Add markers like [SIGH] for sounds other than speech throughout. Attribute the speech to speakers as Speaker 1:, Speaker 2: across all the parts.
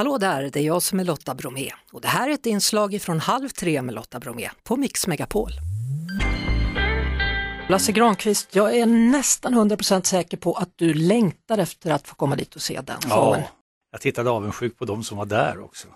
Speaker 1: Hallå där, det är jag som är Lotta Bromé och det här är ett inslag från Halv tre med Lotta Bromé på Mix Megapol. Lasse Granqvist, jag är nästan 100% säker på att du längtar efter att få komma dit och se den showen.
Speaker 2: Ja, jag tittade avundsjukt på de som var där också.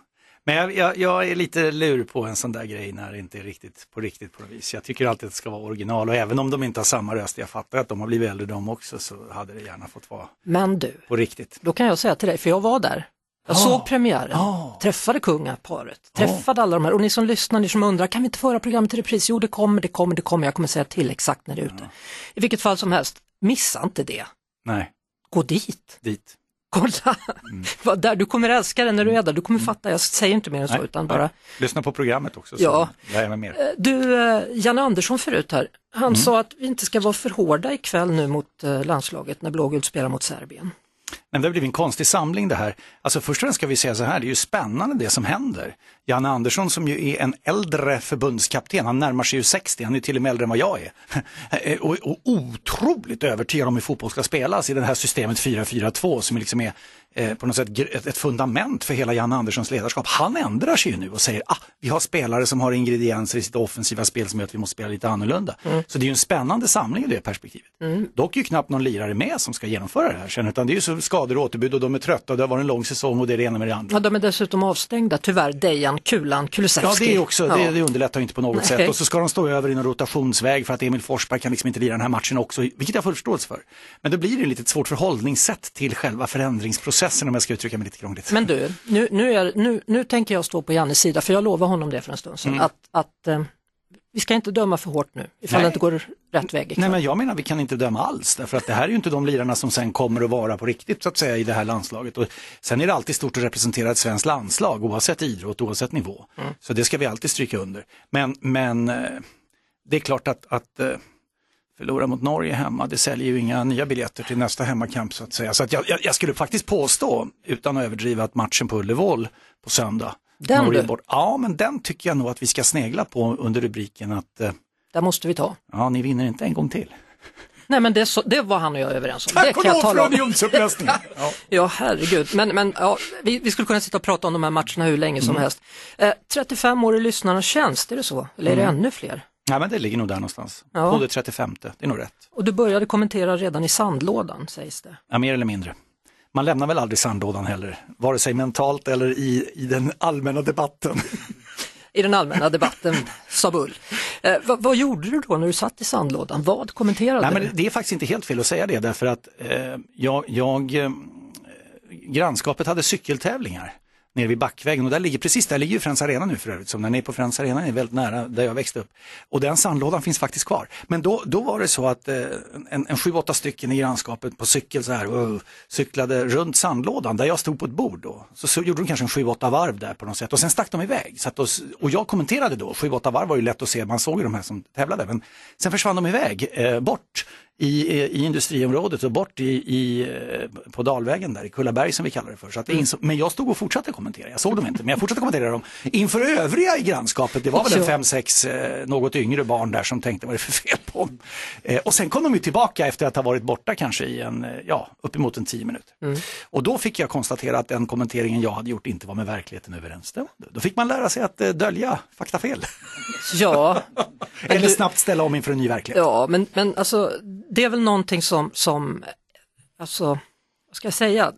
Speaker 2: Men jag, jag, jag, är lite lur på en sån där grej när det inte är riktigt på riktigt på något vis. Jag tycker alltid att det ska vara original och även om de inte har samma röst, jag fattar att de har blivit äldre de också, så hade det gärna fått vara
Speaker 1: Men du,
Speaker 2: på riktigt.
Speaker 1: då kan jag säga till dig, för jag var där. Jag
Speaker 2: Ja.
Speaker 1: såg premiären,
Speaker 2: Ja.
Speaker 1: träffade kungaparet, träffade alla de här och ni som lyssnar, ni som undrar, kan vi inte föra programmet i repris? Jo, det kommer, det kommer, det kommer, jag kommer säga till exakt när det är ute. I vilket fall som helst, missa inte det.
Speaker 2: Nej,
Speaker 1: Gå dit,
Speaker 2: dit.
Speaker 1: kolla! [LAUGHS] Var där, du kommer älska den när du är där, du kommer fatta, jag säger inte mer än så,
Speaker 2: Mm. Nej,
Speaker 1: utan
Speaker 2: nej.
Speaker 1: bara
Speaker 2: Lyssna på programmet också så
Speaker 1: Ja.
Speaker 2: lär mig mer.
Speaker 1: Du, eh, Janne Andersson förut här, han
Speaker 2: Mm.
Speaker 1: sa att vi inte ska vara för hårda ikväll nu mot eh, landslaget när blågult spelar mot Serbien.
Speaker 2: Men det har blivit en konstig samling det här. Alltså först och främst ska vi säga så här, det är ju spännande det som händer. Janne Andersson som ju är en äldre förbundskapten, han närmar sig ju 60, han är till och med äldre än vad jag är. [LAUGHS] och, och otroligt övertygad om hur fotboll ska spelas i det här systemet 4-4-2 som liksom är eh, på något sätt ett, ett fundament för hela Janne Anderssons ledarskap. Han ändrar sig ju nu och säger, ah, vi har spelare som har ingredienser i sitt offensiva spel som gör att vi måste spela lite annorlunda. Så det är en spännande samling i det perspektivet. Dock är ju knappt någon lirare med som ska genomföra det här sen, utan det är ju så skador och återbud och de är trötta och det har varit en lång säsong och det är det ena med det andra.
Speaker 1: Ja, de är dessutom avstängda, tyvärr, Dejan, Kulan, Kulusevski.
Speaker 2: Ja, det är också,
Speaker 1: Ja.
Speaker 2: det, det underlättar inte på något
Speaker 1: Nej.
Speaker 2: sätt. Och så ska de stå över i någon rotationsväg för att Emil Forsberg kan liksom inte lira den här matchen också, vilket jag får förståelse för. Men då blir det ett litet svårt förhållningssätt till själva förändringsprocessen om jag ska uttrycka mig lite krångligt.
Speaker 1: Men du, nu, nu, är, nu, nu tänker jag stå på Jannes sida, för jag lovade honom det för en stund sedan, att, att eh, vi ska inte döma för hårt nu, ifall
Speaker 2: Nej.
Speaker 1: det inte går rätt väg ikväll.
Speaker 2: Nej men jag menar vi kan inte döma alls därför att det här är ju inte de lirarna som sen kommer att vara på riktigt så att säga i det här landslaget. Och sen är det alltid stort att representera ett svenskt landslag oavsett idrott, oavsett nivå. Så det ska vi alltid stryka under. Men, men eh, det är klart att, att eh, förlora mot Norge hemma, det säljer ju inga nya biljetter till nästa hemmakamp så att säga. Så att jag, jag, skulle faktiskt påstå, utan att överdriva, att matchen på Ullevål på söndag,
Speaker 1: Den
Speaker 2: Norge bort, ja men den tycker jag nog att vi ska snegla på under rubriken att eh,
Speaker 1: Där måste vi ta.
Speaker 2: ja, ni vinner inte en gång till.
Speaker 1: Nej men det, så, det var han och jag överens om. Det kan jag tala om.
Speaker 2: unionsupplösningen. [LAUGHS] ja.
Speaker 1: Ja, herregud. Men, men ja, vi, vi skulle kunna sitta och prata om de här matcherna hur länge
Speaker 2: Mm.
Speaker 1: som helst. Eh, 35 år i lyssnarnas tjänst, är det så? Eller är det
Speaker 2: Mm.
Speaker 1: ännu fler?
Speaker 2: Nej men det ligger nog där någonstans.
Speaker 1: Ja.
Speaker 2: På det 35, det är nog rätt.
Speaker 1: Och du började kommentera redan i sandlådan, sägs det.
Speaker 2: Ja, mer eller mindre. Man lämnar väl aldrig sandlådan heller, vare sig mentalt eller i, i den allmänna debatten. [LAUGHS]
Speaker 1: I den allmänna debatten, sa Bull. Eh, vad, vad gjorde du då när du satt i sandlådan? Vad kommenterade
Speaker 2: Nej,
Speaker 1: du?
Speaker 2: men det är faktiskt inte helt fel att säga det därför att eh, jag, jag eh, grannskapet hade cykeltävlingar nere vid Backvägen och där ligger, precis där ligger ju Friends Arena nu för övrigt, som den är på Friends Arena är väldigt nära där jag växte upp. Och den sandlådan finns faktiskt kvar. Men då, då var det så att eh, en, en sju, åtta stycken i grannskapet på cykel så här, uh, cyklade runt sandlådan där jag stod på ett bord då. Så, så gjorde de kanske en sju, åtta varv där på något sätt och sen stack de iväg. Så att då, och jag kommenterade då, sju, åtta varv var ju lätt att se, man såg ju de här som tävlade. Men sen försvann de iväg, eh, bort i, i industriområdet och bort i, i, på Dalvägen där i Kullaberg som vi kallar det för. Så att insåg, men jag stod och fortsatte kommentera, jag såg dem inte, men jag fortsatte kommentera dem inför övriga i grannskapet. Det var väl en fem, sex eh, något yngre barn där som tänkte vad är det för fel på dem? Eh, och sen kom de ju tillbaka efter att ha varit borta kanske i en, eh, ja, uppemot en tio minuter. Och då fick jag konstatera att den kommenteringen jag hade gjort inte var med verkligheten överensstämmande. Då fick man lära sig att eh, dölja faktafel.
Speaker 1: Ja, [LAUGHS]
Speaker 2: Eller snabbt ställa om inför en ny verklighet.
Speaker 1: Ja, men, men alltså, det är väl någonting som, som, alltså, vad ska jag säga,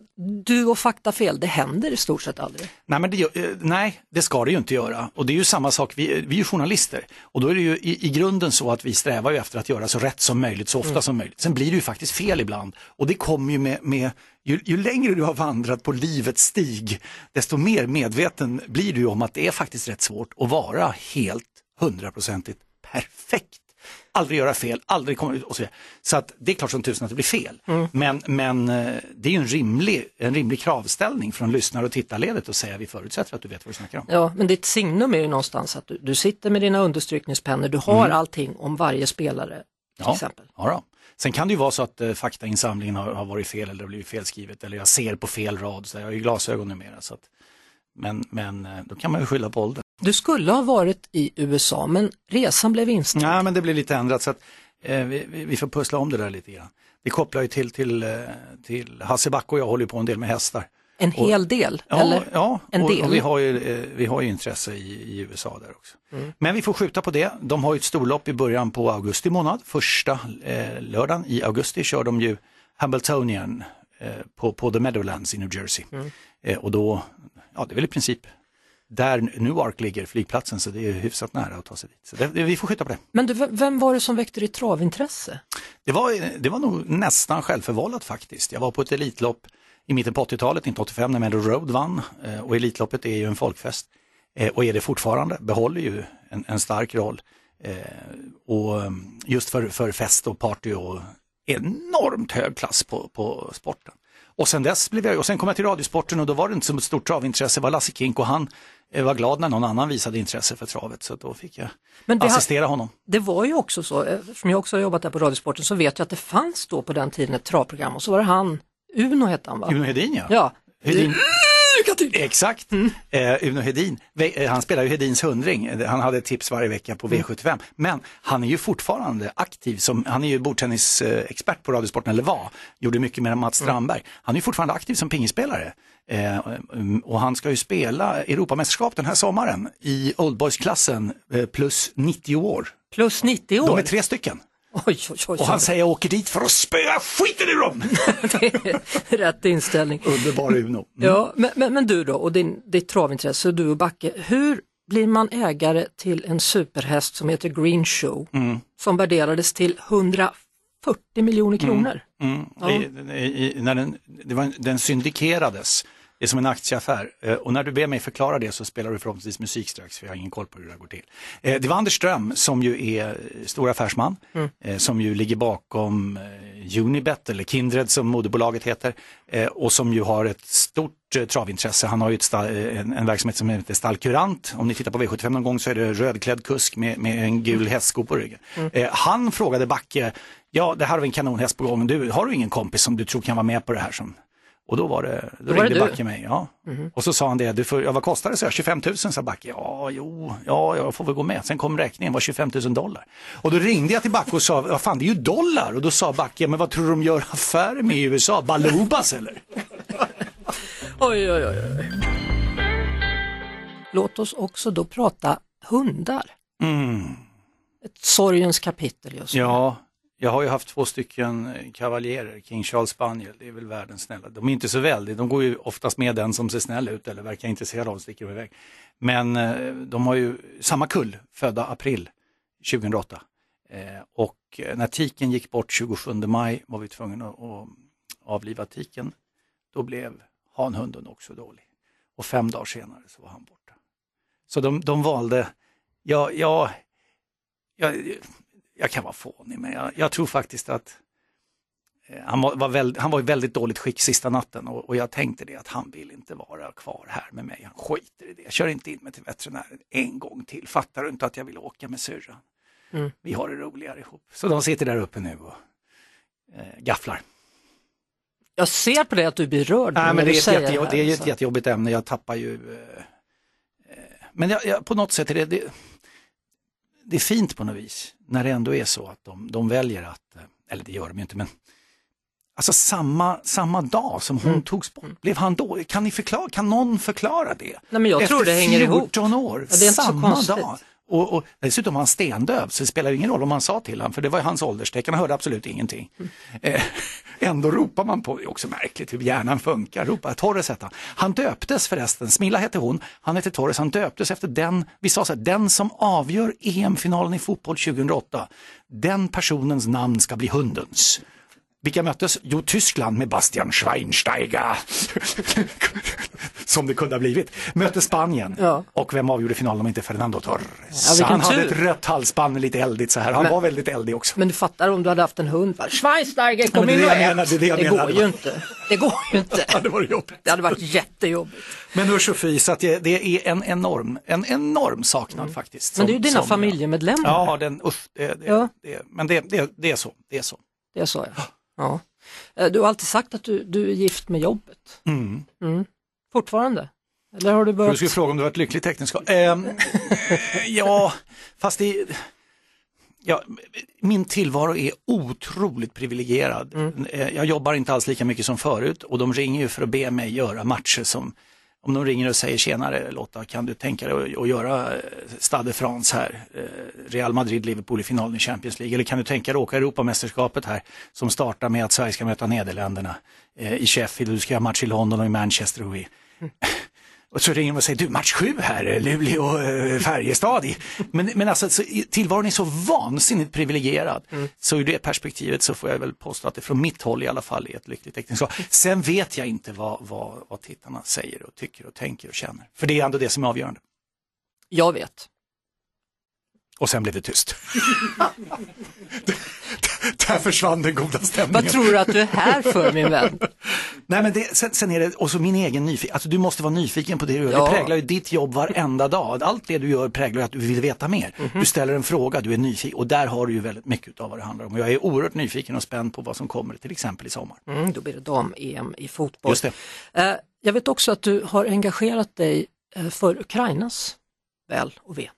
Speaker 1: du och faktafel, det händer i stort sett aldrig.
Speaker 2: Nej, men det, eh, nej, det ska det ju inte göra. Och det är ju samma sak, vi, vi är journalister. Och då är det ju i, i grunden så att vi strävar ju efter att göra så rätt som möjligt, så ofta som möjligt. Sen blir det ju faktiskt fel ibland. Och det kommer ju med, med ju, ju längre du har vandrat på livets stig, desto mer medveten blir du om att det är faktiskt rätt svårt att vara helt hundraprocentigt perfekt. Aldrig göra fel, aldrig komma ut och så vidare. Så att det är klart som tusen att det blir fel. Men, men eh, det är ju en rimlig, en rimlig kravställning från lyssnare och tittarledet att säga vi förutsätter att du vet vad du snackar om.
Speaker 1: Ja, men ditt signum är ju någonstans att du, du sitter med dina understrykningspennor, du har allting om varje spelare till
Speaker 2: Ja,
Speaker 1: exempel.
Speaker 2: ja då. Sen kan det ju vara så att eh, faktainsamlingen har, har varit fel eller blivit felskrivet eller jag ser på fel rad. Så jag har ju glasögon numera. Så att, men, men eh, då kan man ju skylla på åldern.
Speaker 1: Du skulle ha varit i USA, men resan blev inställd.
Speaker 2: Nej, men det blir lite ändrat så att eh, vi, vi vi får pussla om det där lite grann. Det kopplar ju till, till, eh, till Hasse Backe och jag håller på en del med hästar.
Speaker 1: En hel del?
Speaker 2: Ja,
Speaker 1: eller?
Speaker 2: ja
Speaker 1: en
Speaker 2: och,
Speaker 1: del?
Speaker 2: och vi, har ju, eh, vi har ju intresse i, i USA där också. Men vi får skjuta på det. De har ju ett storlopp i början på augusti månad. Första eh, lördagen i augusti kör de ju Hambletonian eh, på, på The Meadowlands i New Jersey. Eh, och då, ja det är väl i princip där Newark ligger, flygplatsen, så det är hyfsat nära att ta sig dit. Så det, vi får skjuta på det.
Speaker 1: Men du, vem var det som väckte ditt travintresse?
Speaker 2: Det var, det var nog nästan självförvållat faktiskt. Jag var på ett Elitlopp i mitten på 80-talet, 1985, när Meadow Road vann. Eh, Och Elitloppet är ju en folkfest Eh, och är det fortfarande, behåller ju en, en stark roll. Eh, Och eh, just för, för fest och party och enormt hög klass på, på sporten. Och sen dess blev jag, och sen kom jag till Radiosporten och då var det inte så stort travintresse, det var Lasse Kink och han eh, var glad när någon annan visade intresse för travet så då fick jag
Speaker 1: det har-
Speaker 2: assistera honom.
Speaker 1: Det var ju också så, eftersom jag också har jobbat där på Radiosporten så vet jag att det fanns då på den tiden ett travprogram och så var det han, Uno hette han va?
Speaker 2: Uno Hedin ja.
Speaker 1: Ja.
Speaker 2: Hedin.
Speaker 1: Lycka till!
Speaker 2: Exakt, eh, Uno Hedin. Eh, Han spelar ju Hedins hundring, han hade tips varje vecka på V75. Men han är ju fortfarande aktiv, som, han är ju bordtennisexpert på Radiosporten, eller var, gjorde mycket med Mats Strandberg. Han är ju fortfarande aktiv som pingisspelare. Eh, um, och han ska ju spela Europamästerskap den här sommaren i Oldboys-klassen eh, plus 90 år.
Speaker 1: Plus 90 år.
Speaker 2: De är tre stycken.
Speaker 1: Oj, oj, oj.
Speaker 2: Och han säger jag åker dit för att spöa skiten ur dem. [LAUGHS]
Speaker 1: Rätt inställning.
Speaker 2: Underbar Uno.
Speaker 1: Ja, men, men, men du då och din, ditt travintresse, du och Backe, hur blir man ägare till en superhäst som heter Green Show som värderades till 140 miljoner kronor?
Speaker 2: Mm. I, i, i, när den, det var, den syndikerades, det är som en aktieaffär. Eh, och när du ber mig förklara det så spelar du förhoppningsvis musik strax, för jag har ingen koll på hur det här går till. Eh, det var Anders Ström som ju är eh, stor affärsman, eh, som ju ligger bakom Unibet, eller Kindred som moderbolaget heter, och som ju har ett stort travintresse. Han har ju en, en verksamhet som heter Stallkurant. Om ni tittar på V75 någon gång så är det rödklädd kusk med, med en gul hästsko på ryggen. Eh, han frågade Backe, ja det här har vi en kanonhäst på gång, du, har du ingen kompis som du tror kan vara med på det här? Som... Och då var det, då,
Speaker 1: det
Speaker 2: ringde
Speaker 1: du?
Speaker 2: Backe mig. Ja. Och så sa han det, du får, ja, vad kostar det? Så jag, 25 000 sa Backe. Ja, jo, ja, jag får väl gå med. Sen kom räkningen, var 25 000 dollar. Och då ringde jag till Backe och sa, vad fan det är ju dollar. Och då sa Backe, men vad tror du de gör affärer med i USA? Balubas eller? [LAUGHS]
Speaker 1: Oj, oj, oj, oj. Låt oss också då prata hundar. Ett sorgens kapitel just nu.
Speaker 2: Ja, jag har ju haft två stycken eh, kavaljerer, King Charles Spaniel, det är väl världens snälla. De är inte så väldiga, de går ju oftast med den som ser snäll ut eller verkar intresserad av och sticker iväg. Men eh, de har ju samma kull, födda april 2008. Eh, och när tiken gick bort 27 maj var vi tvungna att, avliva tiken. Då blev hanhunden också dålig. Och fem dagar senare så var han borta. Så de, de valde, ja, ja, ja jag kan vara fånig men jag, jag tror faktiskt att eh, han var, var väl, han var i väldigt dåligt skick sista natten och, och jag tänkte det att han vill inte vara kvar här med mig. Han skiter i det. Jag kör inte in mig till veterinären en gång till. Fattar du inte att jag vill åka med syrran?
Speaker 1: Mm.
Speaker 2: Vi har det roligare ihop. Så de sitter där uppe nu och eh, gafflar.
Speaker 1: Jag ser på dig att du blir rörd
Speaker 2: Nej, men det,
Speaker 1: du
Speaker 2: är
Speaker 1: säger
Speaker 2: ett jätte,
Speaker 1: här,
Speaker 2: det är ju ett jättejobbigt ämne. Jag tappar ju... Eh, eh, men jag, jag, på något sätt är det, det, det är fint på något vis när det ändå är så att de, de väljer att, eh, eller det gör de ju inte, men Alltså samma, samma dag som
Speaker 1: Mm.
Speaker 2: hon togs bort, blev han då? Kan, ni förklara, kan någon förklara det?
Speaker 1: Nej, men jag
Speaker 2: Efter
Speaker 1: tror det hänger ihop.
Speaker 2: 14 år,
Speaker 1: Ja, det är
Speaker 2: samma dag. Och, och dessutom var han stendöv så det spelar ingen roll om man sa till honom för det var ju hans ålderstecken, han hörde absolut ingenting.
Speaker 1: Mm.
Speaker 2: Eh, [LAUGHS] ändå ropar man på, det är också märkligt hur hjärnan funkar, ropar Torres hette han. Han döptes förresten, Smilla hette hon, han hette Torres, han döptes efter den, vi sa så här, den som avgör EM-finalen i fotboll 2008, den personens namn ska bli hundens. Vilka möttes? Jo, Tyskland med Bastian Schweinsteiger. Som det kunde ha blivit. Mötte Spanien.
Speaker 1: Ja.
Speaker 2: Och vem avgjorde finalen om inte Fernando Torres?
Speaker 1: Ja,
Speaker 2: han hade
Speaker 1: tur.
Speaker 2: ett rött halsband, lite eldigt så här. Han
Speaker 1: Men-
Speaker 2: var väldigt eldig också.
Speaker 1: Men du fattar om du hade haft en hund. va? Schweinsteiger, kom
Speaker 2: det är
Speaker 1: in
Speaker 2: det
Speaker 1: och ät.
Speaker 2: det är det menar.
Speaker 1: går ju inte. Det går ju inte.
Speaker 2: Det var jobbigt.
Speaker 1: Det hade varit jättejobbigt.
Speaker 2: Men och fy, så att det, det är en enorm, en enorm saknad faktiskt.
Speaker 1: Mm. Men det är ju
Speaker 2: som-
Speaker 1: dina
Speaker 2: som-
Speaker 1: familjemedlemmar.
Speaker 2: Ja, den, usch, det, det,
Speaker 1: Ja.
Speaker 2: det, men det, det, det är så. Det är så.
Speaker 1: Det sa jag. Ja. Eh, Du har alltid sagt att du, du är gift med jobbet.
Speaker 2: Mm.
Speaker 1: Mm. Fortfarande? Eller har du börjat?
Speaker 2: skulle fråga om du var ett lyckligt äktenskap. Eh, [LAUGHS] ja, fast det... Ja, min tillvaro är otroligt privilegierad. Mm. Jag jobbar inte alls lika mycket som förut och de ringer ju för att be mig göra matcher som om de ringer och säger tjenare Lotta, kan du tänka dig att göra eh, Stade France här, eh, Real Madrid, Liverpool i finalen i Champions League, eller kan du tänka dig att åka Europamästerskapet här som startar med att Sverige ska möta Nederländerna i Sheffield, du ska göra match i London och i Manchester och i mm. [LAUGHS] Och så ringer de och säger, du match sju här, Luleå, eh, Färjestad. Men, men alltså så, tillvaron är så vansinnigt privilegierad. Mm. Så ur det perspektivet så får jag väl påstå att det från mitt håll i alla fall är ett lyckligt äktenskap. Sen vet jag inte vad, vad, vad tittarna säger och tycker och tänker och känner. För det är ändå det som är avgörande.
Speaker 1: Jag vet.
Speaker 2: Och sen blev det tyst. [LAUGHS] Där försvann den goda stämningen.
Speaker 1: Vad tror du att du är här för min vän? [LAUGHS]
Speaker 2: Nej men det, sen, sen, är det också min egen nyfikenhet, alltså du måste vara nyfiken på det du gör. Ja. Det präglar ju ditt jobb varenda dag. Allt det du gör präglar att du vill veta mer. Mm -hmm. Du ställer en fråga, du är nyfiken och där har du ju väldigt mycket av vad det handlar om. Och jag är oerhört nyfiken och spänd på vad som kommer till exempel i sommar.
Speaker 1: Mm, då blir det dam-EM i fotboll. Just det. Uh, jag vet också att du har engagerat dig uh, för Ukrainas väl och ve.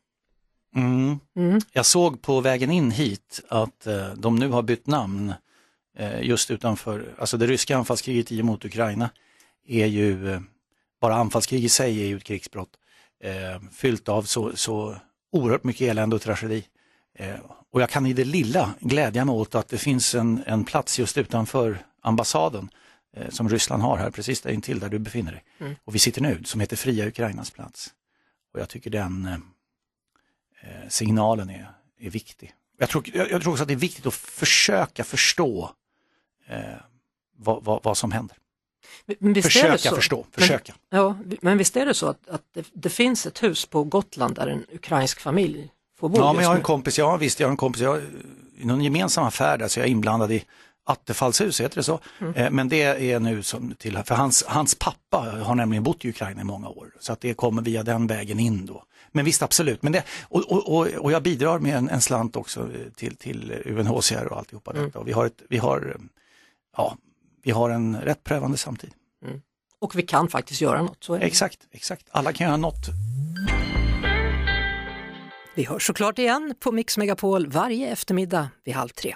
Speaker 2: Mm. Mm. Jag såg på vägen in hit att uh, de nu har bytt namn uh, just utanför, alltså det ryska anfallskriget mot Ukraina är ju, uh, bara anfallskrig i sig är ju ett krigsbrott, fyllt av så, så oerhört mycket elände och tragedi. och jag kan i det lilla glädja mig åt att det finns en, en plats just utanför ambassaden som Ryssland har här, precis där intill där du befinner dig. Mm. Och vi sitter nu, som heter Fria Ukrainas plats. Och jag tycker den Eh, signalen är, är viktig. Jag tror, jag, jag, tror också att det är viktigt att försöka förstå eh, vad, vad, vad, som händer. försöka förstå, försöka.
Speaker 1: Men, ja, men visst är det så att, att det, det, finns ett hus på Gotland där en ukrainsk familj får bo?
Speaker 2: Ja, men jag har en kompis, ja visst, jag har en kompis, jag, i någon gemensam affär där så jag är inblandad i Attefallshus, heter det så? Mm. Eh, men det är nu som till, för hans, hans pappa har nämligen bott i Ukraina i många år så att det kommer via den vägen in då. Men visst absolut, men det, och, och, och jag bidrar med en, en, slant också till, till UNHCR och alltihopa mm. detta. Och vi har, ett, vi, har, ja, vi har en rätt prövande samtid. Mm.
Speaker 1: Och vi kan faktiskt göra något. Så
Speaker 2: exakt, exakt, alla kan göra något.
Speaker 1: Vi hörs såklart igen på Mix Megapol varje eftermiddag vid halv tre.